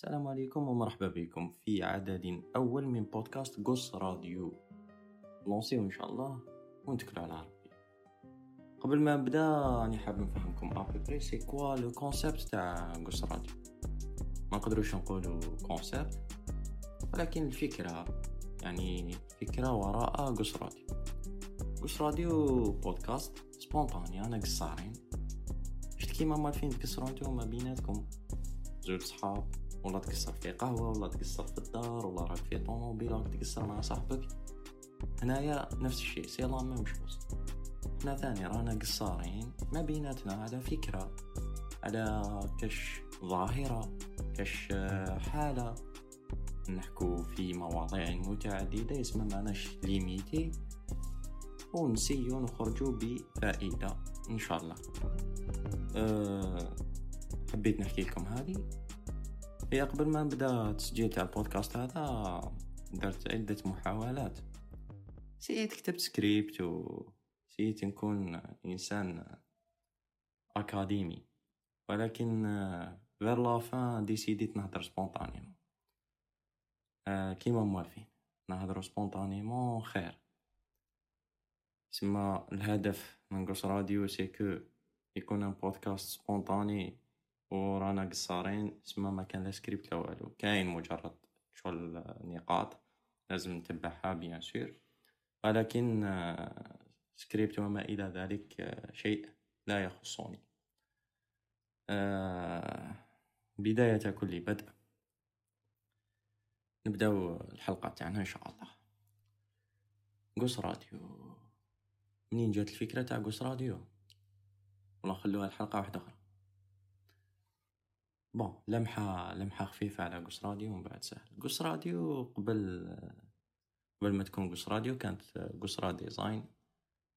السلام عليكم ومرحبا بكم في عدد أول من بودكاست قص راديو. لونسيو إن شاء الله ونتكلوا على ربي قبل ما نبدأ راني حاب نفهمكم après c'est quoi le concept تاع قص راديو. ما نقدروش نقولوا concept ولكن الفكرة يعني فكرة وراء قص راديو. قص راديو بودكاست spontané أنا قصارين. شفت كيما مالفين تقصروا نتوما بيناتكم؟ زوج صحاب. ولا تقصر في قهوة ولا تقصر في الدار ولا راك في طوموبيل راك تقصر مع صاحبك. هنايا نفس الشيء c'est la même chose حنا ثاني رانا قصارين ما بيناتنا على فكرة. على كش ظاهرة كش حالة. نحكو في مواضيع متعددة يسمى معناش limité. ونسيو نخرجو بفائدة إن شاء الله. أه حبيت نحكي لكم هذه. هي قبل ما نبدا تسجيل تاع البودكاست هذا درت عدة محاولات. سيت كتبت سكريبت و سيت نكون إنسان أكاديمي. ولكن vers la fin ديسيديت نهضر spontanément كيما موالفين نهضرو spontanément خير. سما الهدف من قص راديو c'est que يكون un podcast spontané ورانا قصارين سما ما كان لا سكريبت لا والو كاين مجرد شغل نقاط لازم نتبعها bien sûr ولكن سكريبت وما إلى ذلك شيء لا يخصني. بداية كل بدء. نبداو الحلقة تاعنا إن شاء الله. قص راديو. منين جات الفكرة تاع قص راديو؟ ولا نخلوها الحلقة واحدة أخرى. bon لمحة لمحة خفيفة على قص راديو ومن بعد سهل. قص راديو قبل قبل ما تكون قص راديو كانت قصرى design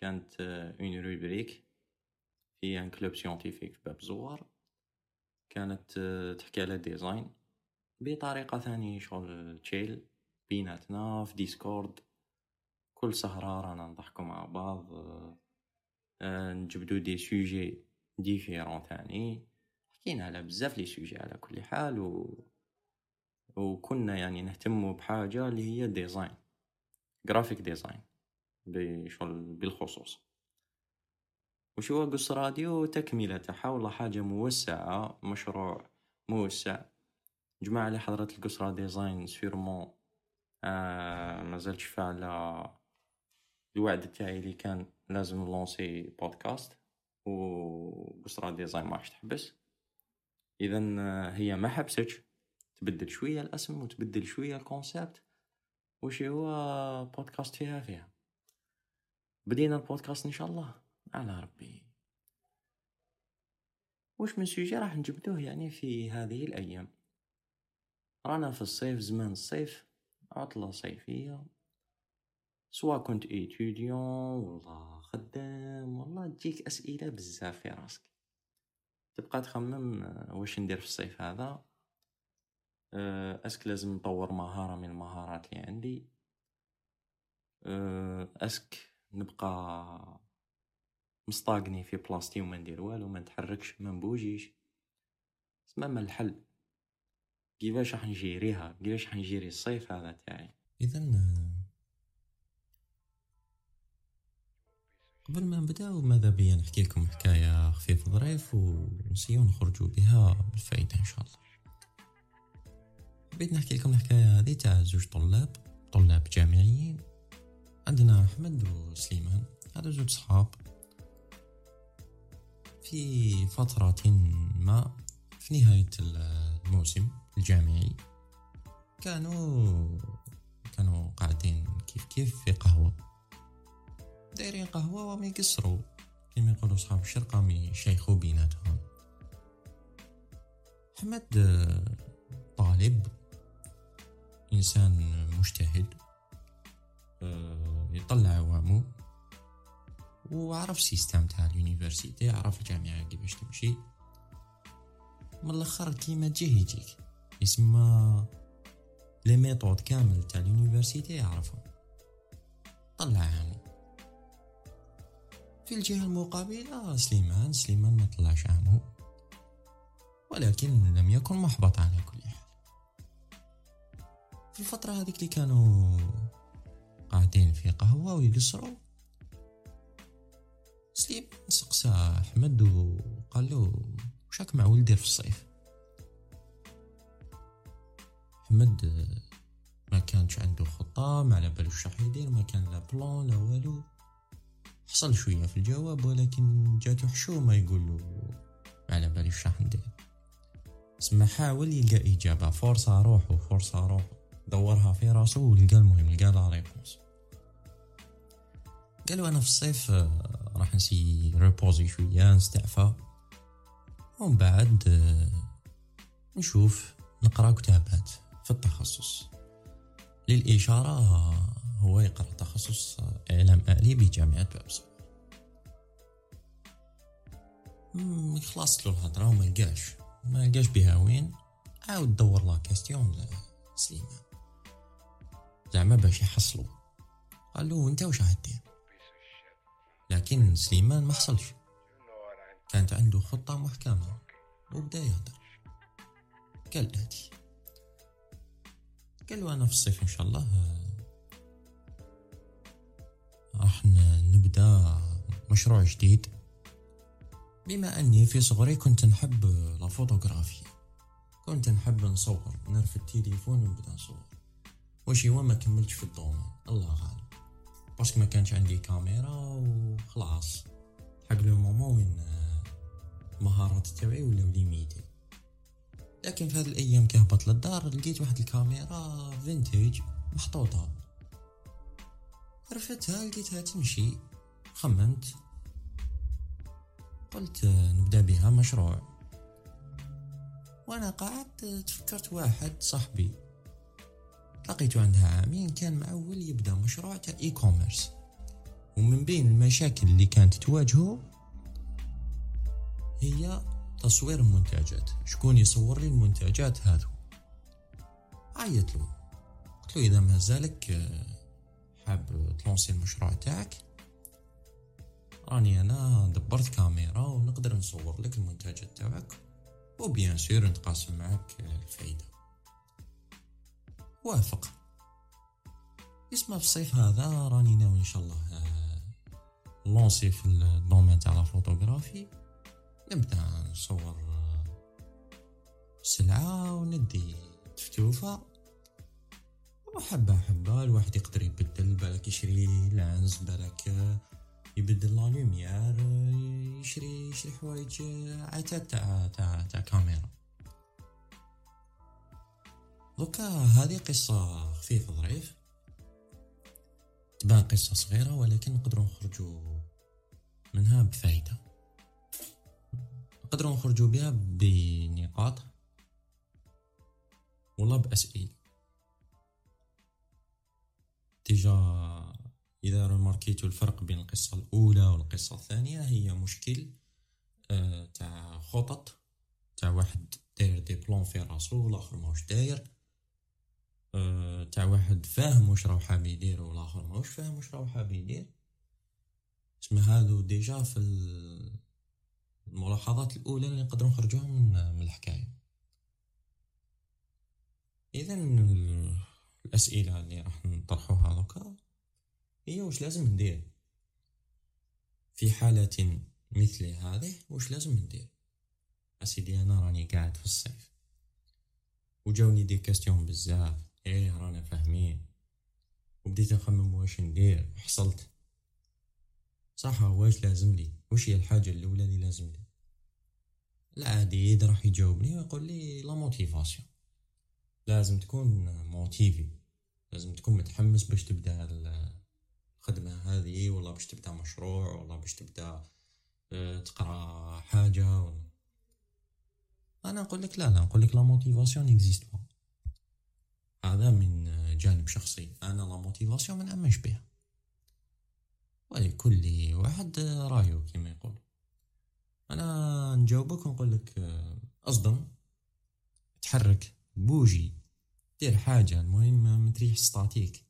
كانت une rubrique في un club scientifique في باب زوار. كانت تحكي على design بطريقة ثانية شغل chill بيناتنا في ديسكورد. كل سهرة رانا نضحكو مع بعض نجبدو des sujets différents ثاني. حكينا على بزاف les sujets على كل حال و وكنا يعني نهتم بحاجة اللي هي design graphic design بشغل بالخصوص. وش هو قص راديو؟ تكملة تاعها حاجة موسعة مشروع موسع. جماعة اللي حضرت القصرى design sûrement آه ما زالتش فاعلة الوعد تاعي اللي كان لازم نلونسي بودكاست و قصرى design ما تحبس. اذا هي ما حبستش. تبدل شوية الاسم وتبدل شوية ال concept وش هو بودكاست فيها فيها. بدينا البودكاست إن شاء الله. على ربي. وش من سوجي راح نجبدوه يعني في هذه الأيام. رانا في الصيف زمان الصيف عطلة صيفية. سواء كنت إيتوديون ولا خدام والله تجيك أسئلة بزاف في راسك. تبقى تخمم واش ندير في الصيف هذا؟ أسك لازم نطور مهارة من المهارات اللي عندي. أسك نبقى مستاقني في بلاصتي وما ندير والو ما نتحركش ما نبوجيش. ما الحل؟ كيفاش راح نجيريها؟ كيفاش راح نجيري الصيف هذا تاعي؟ اذا قبل ما نبداو ماذا بيا نحكي لكم حكاية خفيف ظريف ونسيو نخرجوا بها بالفايدة إن شاء الله. حبيت نحكي لكم الحكاية هذه تاع زوج طلاب طلاب جامعيين. عندنا أحمد وسليمان هذا زوج صحاب. في فترة ما في نهاية الموسم الجامعي كانوا كانوا قاعدين كيف كيف في قهوة. دايرين قهوة وهم يقصروا كما يقولوا صحاب الشرقة مي شيخو بيناتهم. أحمد طالب إنسان مجتهد يطلع عوامو وعرف système تاع ال université عرف الجامعة كيفاش تمشي. من الأخر كيما تجيه يجيك. يسمى les méthodes كامل تاع ال université يعرفهم. طلع عامو في الجهة المقابلة سليمان سليمان ما طلعش عامو ولكن لم يكن محبط على كل حال. في الفترة هذيك اللي كانوا قاعدين في قهوة ويقصروا سليم سقسى أحمد وقال له وشاك مع ولدي في الصيف؟ أحمد ما كانش عنده خطة ما على بالوش راح يدير ما كان لا بلان لا والو. حصل شوية في الجواب ولكن جاتو حشومة يقول له ما على بالي راح ندير. سما حاول يلقى إجابة. فرصة روحو فرصة روحو دورها في راسو ولقى المهم لقى la réponse. قالوا أنا في الصيف آه، راح ن se reposer شوية نستعفى. ومن بعد آه، نشوف نقرأ كتابات في التخصص. للإشارة هو يقرأ تخصص إعلام آلي بجامعة بابس مم، خلصت له الهضرة وما لقاش. ما لقاش بها وين؟ عاود دور la question لسليمان. زعما باش يحصلو. قال له انت واش راح دير؟ لكن سليمان ما حصلش. كانت عنده خطة محكمة. وبدا يهدر كالآتي قال له أنا في الصيف إن شاء الله راح ن- نبدأ مشروع جديد. بما أني في صغري كنت نحب la photographie. كنت نحب نصور نرفد التليفون ونبدأ نصور. وشي ما كملتش في ال domaine الله غالب. parce que ما كانش عندي كاميرا وخلاص. حتى le moment وين المهارات تاعي ولاو limités لكن في هذه الأيام كي هبط للدار لقيت واحد الكاميرا vintage محطوطة. رفتها لقيتها تمشي. خمنت. قلت نبدأ بها مشروع. وأنا قاعد آه، تفكرت واحد صاحبي. لقيته عندها عامين كان معول يبدأ مشروع تاع اي كوميرس ومن بين المشاكل اللي كانت تواجهه هي تصوير المنتجات. شكون يصور لي المنتجات هذو؟ عيط له. قلت له إذا مازالك آه، حاب ت lancer المشروع تاعك؟ راني أنا دبرت كاميرا ونقدر نصور لك المنتجات تاعك و bien sûr نتقاسم معك الفايدة. وافق. اسما في الصيف هذا راني ناوي إن شاء الله آه، lancer في ال domaine تاع la photographie. نبدأ نصور آه، سلعة وندي تفتوفة. وحبة حبة الواحد يقدر يبدل بالك يشري لانز بالك يبدل لا لوميير يشري يشري حوايج عتاد تاع تاع تاع كاميرا. دوكا هذه قصة خفيفة ظريف. تبان قصة صغيرة ولكن نقدروا نخرجوا منها بفايدة. نقدروا نخرجوا بها بنقاط ولا بأسئلة. déjà إذا remarqué تو الفرق بين القصة الأولى والقصة الثانية هي مشكل آه، تاع خطط تاع واحد داير des plans في راسو والآخر ماهوش داير آه، تاع واحد فاهم واش راهو حاب يدير والآخر ماهوش فاهم واش راهو حاب يدير. اسما هادو déjà في ال- الملاحظات الأولى اللي نقدروا نخرجوها من الحكاية. اذا الأسئلة اللي راح نطرحوها دوكا. هي واش لازم ندير؟ في حالة مثل هذه واش لازم ندير؟ أسيدي أنا راني قاعد في الصيف. وجاوني des questions بزاف. إيه رانا فاهمين. وبديت نخمم واش ندير وحصلت. صح واش لازم لي؟ واش هي الحاجة الأولى اللي لازم لي؟ العديد راح يجاوبني ويقول لي la motivation. لازم تكون motivé لازم تكون متحمس باش تبدأ ال- الخدمة هذه ولا باش تبدأ مشروع ولا باش تبدأ آه، تقرأ حاجة ولا أنا نقول لك لا لا نقول لك la motivation existe pas هذا من جانب شخصي. أنا la motivation ما نامنش بها. ولكل واحد رأيه كما يقول. أنا نجاوبك ونقول لك آه، أصدم. تحرك بوجي. دير حاجة المهم ما تريح statique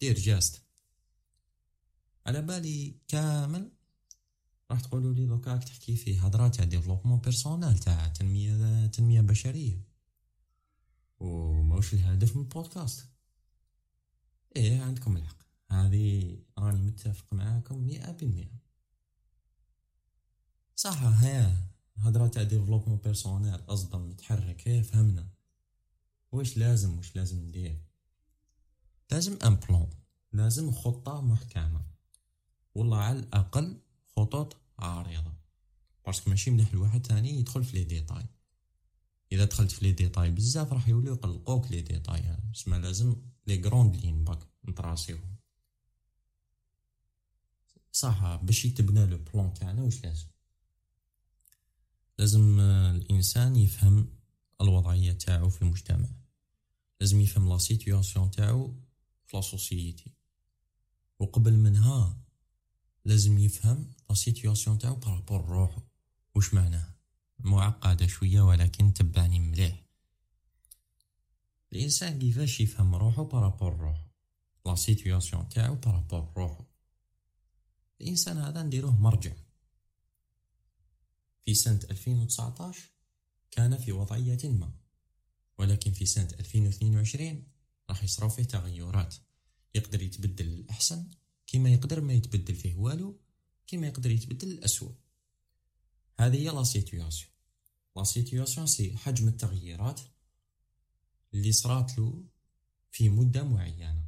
دير geste. على بالي كامل راح تقولوا لي دوكا تحكي في هضره تاع développement personnel تاع تنمية تنمية بشرية. وما واش الهدف من البودكاست؟ إيه عندكم الحق. هذه راني متفق معاكم مئة بالمئة. صح ها هضرة تاع développement personnel أصدم تحرك هي فهمنا. واش لازم واش لازم ندير؟ لازم un plan لازم خطة محكمة. والله على الأقل خطوط عريضة parce que ماشي مليح الواحد تاني يدخل في les détails إذا دخلت في les détails بزاف راح يوليو يقلقوك les détails. اسما لازم les grandes lignes باش ن tracer هم صح باش يتبنى le plan تاعنا واش لازم؟ لازم الإنسان يفهم الوضعية تاعو في المجتمع. لازم يفهم la situation تاعو في la société وقبل منها لازم يفهم la situation تاعو par rapport روحو وش معناه معقدة شوية ولكن تبعني مليح. الإنسان كيفاش يفهم روحو par rapport روحو la situation تاعو par rapport روحو الإنسان هذا نديروه مرجع. في سنة 2019 كان في وضعية ما. ولكن في سنة 2022 راح يصراو فيه تغيرات. يقدر يتبدل للأحسن كيما يقدر ما يتبدل فيه والو كيما يقدر يتبدل للأسوأ هذه هي la situation la situation c'est حجم التغييرات اللي صرات له في مدة معينة.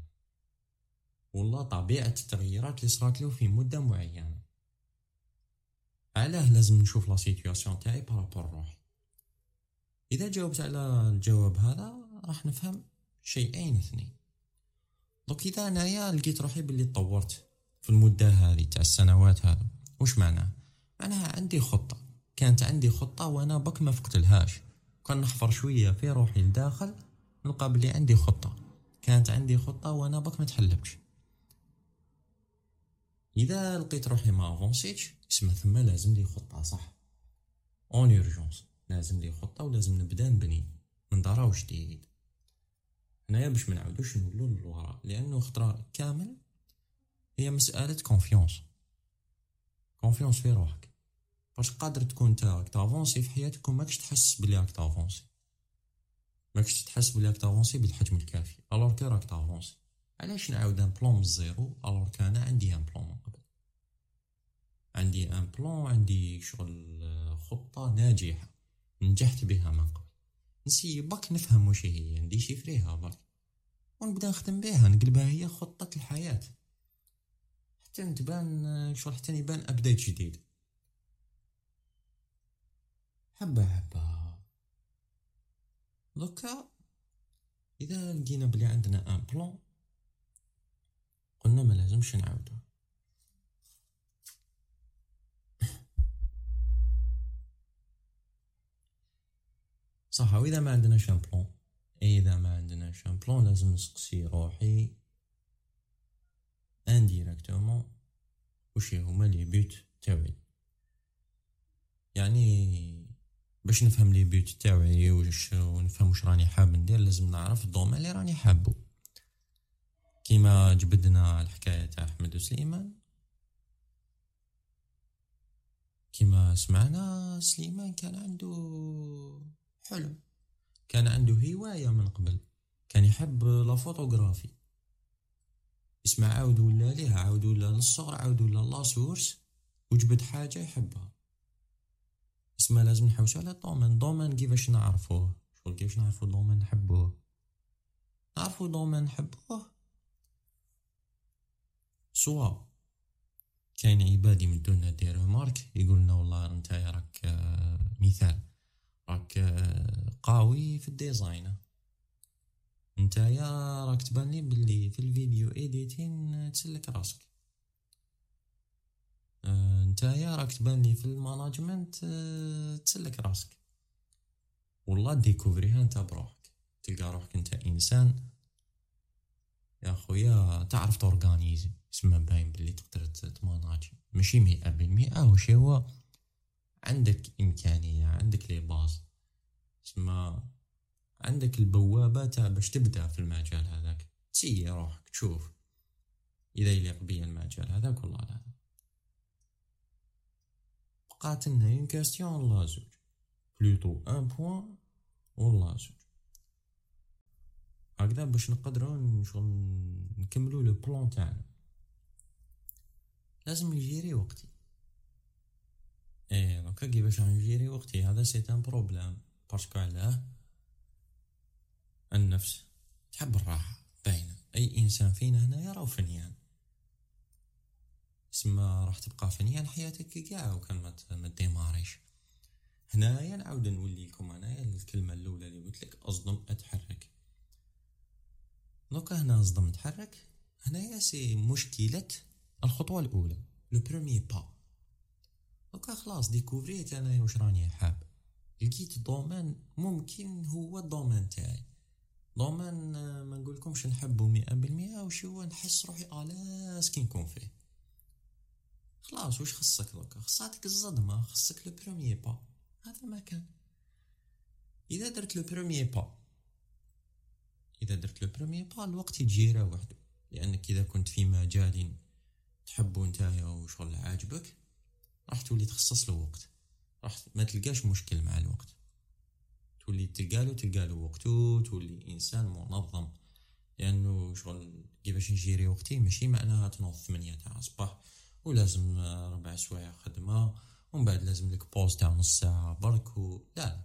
والله طبيعة التغييرات اللي صرات له في مدة معينة. علاه لازم نشوف la situation تاعي par rapport روحي إذا جاوبت على الجواب هذا راح نفهم شيئين اثنين. دوك إذا أنايا لقيت روحي باللي تطورت في المدة هذه تاع السنوات هذا. وش معناه؟ معناها عندي خطة. كانت عندي خطة وأنا بالك ما فقتلهاش كان نحفر شوية في روحي لداخل نلقى بلي عندي خطة. كانت عندي خطة وأنا بك ما تحلبش. إذا لقيت روحي ما avancé يتش اسمها ثم لازم لي خطة صح؟ en urgence لازم لي خطة ولازم نبدأ نبني من دارا جديد. هنايا باش ما نعاودوش نولو للوراء لأنه خطرة كامل هي مسألة confiance confiance في روحك. باش قادر تكون أنت راك t'avancer في حياتك وماكش تحس بلي راك t'avancer ماكش تحس بلي راك t'avancer بالحجم الكافي alors كي راك t'avancer علاش نعاود un plan من ال zéro alors كان عندي un plan من قبل؟ عندي un plan عندي شغل خطة ناجحة. نجحت بها من قبل. نسيي بالك نفهم واش هي ن déchiffrer يها بالك. ونبدا نخدم بها نقلبها هي خطة الحياة. حتى تبان شغل حتى يبان update جديد. حبة حبة. donc إذا لقينا بلي عندنا un plan قلنا ما لازمش نعاودو. صح وإذا ما عندناش un plan. إذا ما عندناش un plan لازم نسقسي روحي indirectement وش هما les buts تاوعي يعني باش نفهم les buts تاوعي وش ونفهم واش راني حاب ندير لازم نعرف ال domaine اللي راني حابو. كيما جبدنا الحكاية تاع أحمد وسليمان. كيما سمعنا سليمان كان عنده حلم كان عنده هواية من قبل. كان يحب la photographie. اسمع عاود ولى ليه عاود ولى للصغر؟ عاود ولى la source وجبد حاجة يحبها. اسمع لازم نحوس على ال domaine domaine كيفاش نعرفوه؟ شغل كيفاش نعرفو domaine نحبوه؟ نعرفو domaine نحبوه؟ soit كاين عباد يمدونا des remarques يقولنا والله انت راك مثال. راك قاوي في ال design. نتايا راك تبان لي بلي في ال video editing تسلك راسك. نتايا راك تبان لي في ال management تسلك راسك. والله découvrir يها انت بروحك. تلقى روحك انت إنسان. يا خويا تعرف t'organiser. اسمها باين بلي تقدر ت manager. ماشي مئة بالمئة وش هو عندك إمكانية عندك les bases. اسمها عندك البوابة تاع باش تبدأ في المجال هذاك. ت essayer روحك تشوف. إذا يليق بيا المجال هذاك ولا لا. بقات لنا une question ولا زوج. plutôt un point ولا زوج. هكذا باش نقدروا شغل نكملوا le plan تاعنا. لازم ن gérer وقتي. إيه donc كيفاش ن gérer وقتي هذا c'est un problème parce que علاه النفس تحب الراحة باينة. أي إنسان فينا هنايا راهو فنيان اسمها راح تبقى فنيان حياتك كاع وكان ما démarrer يتش هنايا نعاود نولي لكم انايا الكلمة الأولى اللي قلت لك أصدم أتحرك. donc هنا أصدم أتحرك هنايا c'est مشكلة الخطوة الأولى le premier pas donc خلاص découvrir ت أنا واش راني حاب. لقيت domaine ممكن هو ال domaine تاعي. domaine ما نقولكمش نحبه مئة بالمئة وش هو نحس روحي à l'aise كي نكون فيه. خلاص واش خصك donc؟ خصاتك الصدمة خصك le premier pas. هذا ما كان. إذا درت le premier pas إذا درت le premier pas الوقت يجي وحده. لأنك إذا كنت في مجال تحبو نتايا وشغل عاجبك راح تولي تخصص له وقت. راح ما تلقاش مشكل مع الوقت. تولي تلقالو تلقالو وقتو تولي إنسان منظم. لأنه شغل كيفاش ن gérer وقتي؟ ماشي معناها تنوض ثمانية تاع الصباح ولازم ربع سوايع خدمة ومن بعد لازم لك pause تاع نص ساعة برك و لا لا.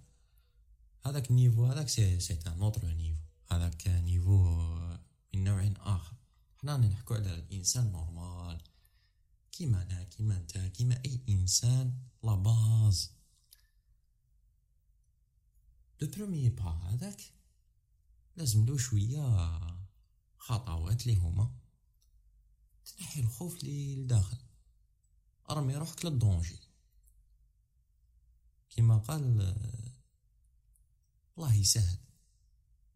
هذاك ال niveau هذاك c'est c'est un autre niveau. هذاك niveau من نوع آخر. حنا نحكو على الإنسان normal. كيما أنا كيما أنت كيما أي إنسان la base le premier pas هذاك لازم له شوية خطوات لي هما تنحي الخوف لي لداخل أرمي روحك لل danger. كما قال الله يسهل.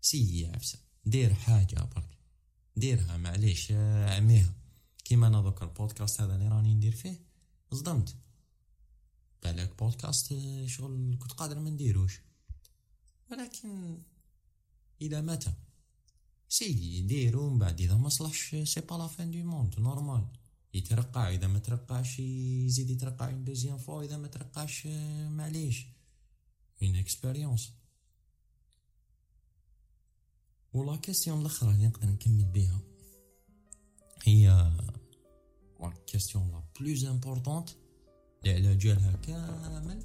سيي عفسة. دير حاجة برك. ديرها معليش عميها. كيما أنا دوك البودكاست هذا اللي راني ندير فيه صدمت. بالك بودكاست شغل كنت قادر ما نديروش. ولكن إلى متى؟ سيدي ديرو من بعد إذا ما صلحش c'est pas la fin du monde normal يترقع إذا ما ترقعش يزيد يترقع une deuxième fois إذا ما ترقعش معليش. une expérience و la question الاخرى اللي نقدر نكمل بها هي la question la plus importante اللي على جالها كامل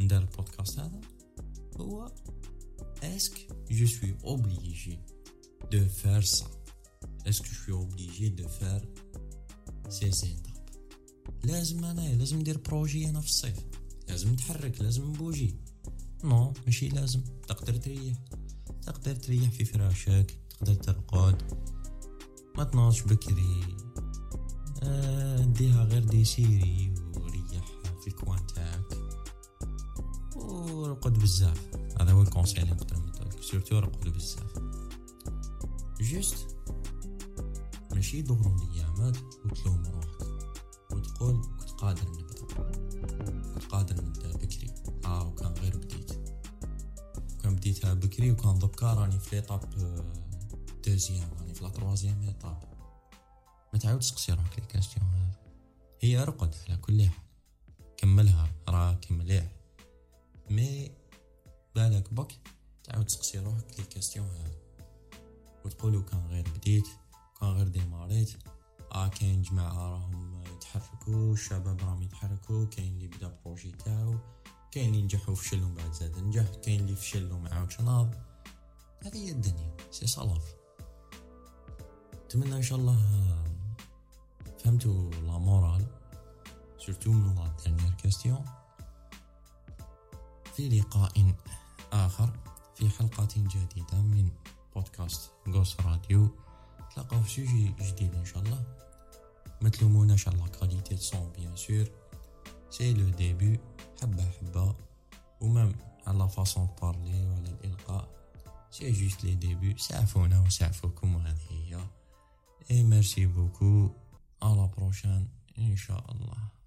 ندار البودكاست هذا هو est-ce que je suis obligé de faire ça est-ce que je suis obligé de faire ces étapes لازم أنا لازم ندير projet أنا في الصيف لازم نتحرك لازم نبوجي non ماشي لازم تقدر تريح تقدر تريح في فراشك تقدر ترقد ما تنوضش بكري آه ديها غير des séries وريح في ال coin تاعك ورقد بزاف. هذا هو ال conseil اللي نقدر نديرلك surtout رقد بزاف. juste ماشي دورو الايامات وتلوم روحك. وتقول كنت قادر نبدأ. كنت قادر نبدأ بكري. آه وكان غير بديت. كان بديتها بكري وكان دوكا راني في l'étape deuxième. راني في la troisième étape تعاود تسقسي روحك les questions هذا. هي رقد على كل حال. كملها راك مليح mais بالك بك تعاود تسقسي روحك les questions هذا. وتقولوا كان غير بديت كان غير ديماريت. آه كاين جماعة راهم يتحركوا الشباب راهم يتحركوا كاين اللي بدا projet تاعو كاين اللي نجح وفشل ومن بعد زاد نجح كاين اللي فشل وما عاودش ناض هذه هي الدنيا c'est ça la vie نتمنى إن شاء الله فهمتوا la morale surtout من la dernière question في لقاء آخر في حلقة جديدة من بودكاست غوس راديو. نتلاقاو في sujet جديد إن شاء الله. ما تلوموناش على qualité son bien sûr c'est le début حبة حبة. و même على façon parler وعلى الالقاء c'est juste les débuts سعفونا وسعفوكم وهذه هي et merci beaucoup à la prochaine إن شاء الله.